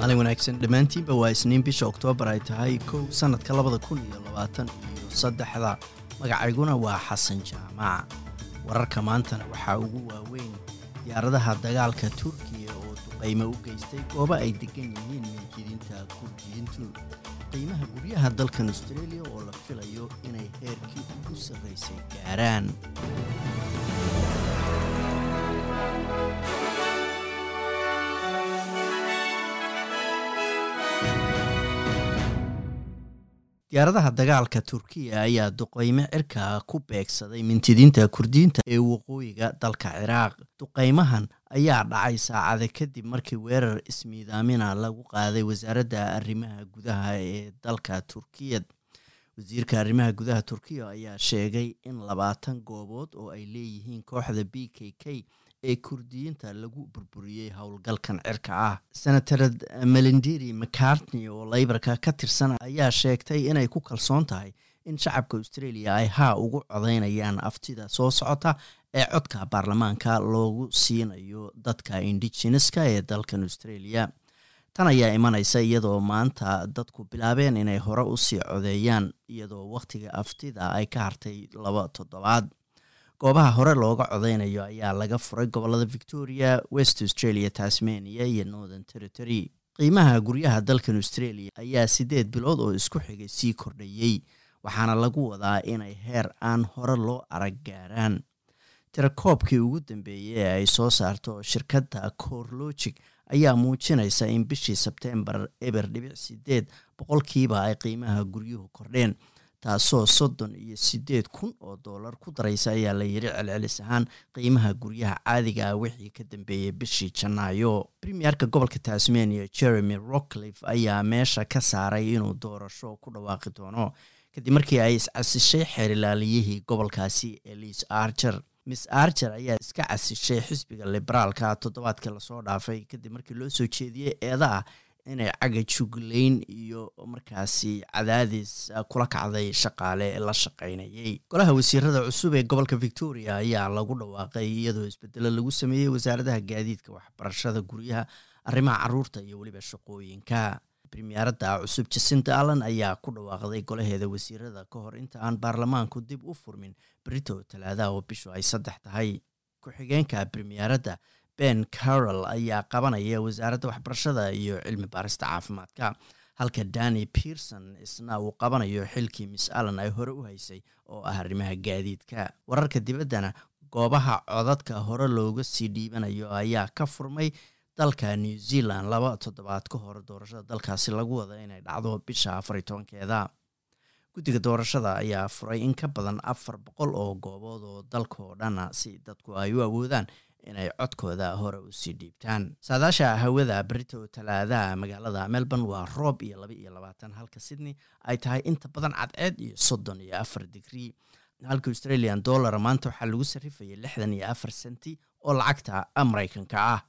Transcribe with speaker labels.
Speaker 1: maalin wanaagsan dhammaantiinba waa isniin bisha oktoobar ay tahay kow sannadka labada kun iyo labaatan iyo saddexda. Magacayguna waa xasan jaamac. Wararka maantana waxaa ugu waaweyn diyaaradaha dagaalka turkiya oo duqaymo u geystay goobo ay degan yihiin minjidinta kurdiyiintu qiimaha guryaha dalkan austreeliya oo la filayo inay heerkii ugu sarraysay gaaraan diyaaradaha dagaalka turkiya ayaa duqaymo cirka ku beegsaday mintidiinta kurdiyiinta ee waqooyiga dalka ciraaq. Duqaymahan ayaa dhacay saacada kadib markii weerar ismiidaamina lagu qaaday wasaaradda arrimaha gudaha ee dalka turkiya. Wasiirka arrimaha gudaha turkiya ayaa sheegay in labaatan goobood oo ay leeyihiin kooxda b k k ee kurdiyiinta lagu burburiyey howlgalkan cirka ah. Senator melindiri mcartney oo laybarka ka tirsan ayaa sheegtay inay ku kalsoon tahay in shacabka australia ay haa ugu codeynayaan aftida soo socota ee codka baarlamaanka loogu siinayo dadka indigeneska ee dalkan australia. Tan ayaa imanaysa iyadoo maanta dadku bilaabeen inay hore u sii codeeyaan iyadoo wakhtiga aftida ay ka hartay laba toddobaad goobaha hore looga codeynayo ayaa laga furay gobollada victoria west australia tasmania iyo northern territory. Qiimaha guryaha dalkan australia ayaa siddeed bilood oo isku xigay sii kordhayey waxaana lagu wadaa inay heer aan hore loo arag gaaraan. Tirakoobkii ugu dambeeyey ee ay soo saarto shirkadda corlogic ayaa muujinaysa in bishii sebtembar eber dhibic sideed boqolkiiba ay qiimaha guryuhu kordheen taasoo soddon iyo siddeed kun oo dollar ku daraysa ayaa la yidhi celcelis ahaan qiimaha guryaha caadiga ah wixii ka dambeeyey bishii janaayo. Premierka gobolka tasmania jeremy rockliff ayaa meesha ka saaray inuu doorasho ku dhawaaqi doono. Kadib markii ay iscasishay xeerilaaliyihii gobolkaasi elise archer. Miss archer ayaa iska casishay xisbiga liberaalka toddobaadkii la soo dhaafay. Kadib markii loo soo jeediyey eeda ah inay caga juglayn iyo markaasi cadaadis kula kacday shaqaale la shaqaynayay. Golaha wasiirada cusub ee gobolka victoria ayaa lagu dhawaaqay iyadoo isbedelo lagu sameeyey wasaaradaha gaadiidka waxbarashada guryaha arrimaha carruurta iyo weliba shaqooyinka. Premierada cusub jasinta allan ayaa ku dhawaaqday golaheeda wasiirada ka hor inta aan baarlamaanku dib u furmin. Berito talaadaha oo bishu ay saddex tahay. Ku-xigeenka premierada ben carol ayaa qabanaya wasaaradda waxbarashada iyo cilmi baarista caafimaadka halka dani pearson isna uu qabanayo xilkii miss allan ay hore u haysay oo ah arrimaha gaadiidka. Wararka dibaddana goobaha codadka hore looga sii dhiibanayo ayaa ka furmay dalka new zealand laba toddobaad ka hor doorashada dalkaasi lagu wada inay dhacdo bisha afar iyo tobankeeda guddiga doorashada ayaa furay in ka badan afar boqol oo goobood oo dalka oo dhana si dadku ay u awoodaan inay codkooda hore u sii dhiibtaan. Saadaasha hawada berito talaadaha magaalada melbourne waa roob iyo laba iyo labaatan halka sydney ay tahay inta badan cadceed iyo soddon iyo afar digrii halka australian dollar maanta waxaa lagu sarrifayay lixdan iyo afar senti oo lacagta maraykanka ah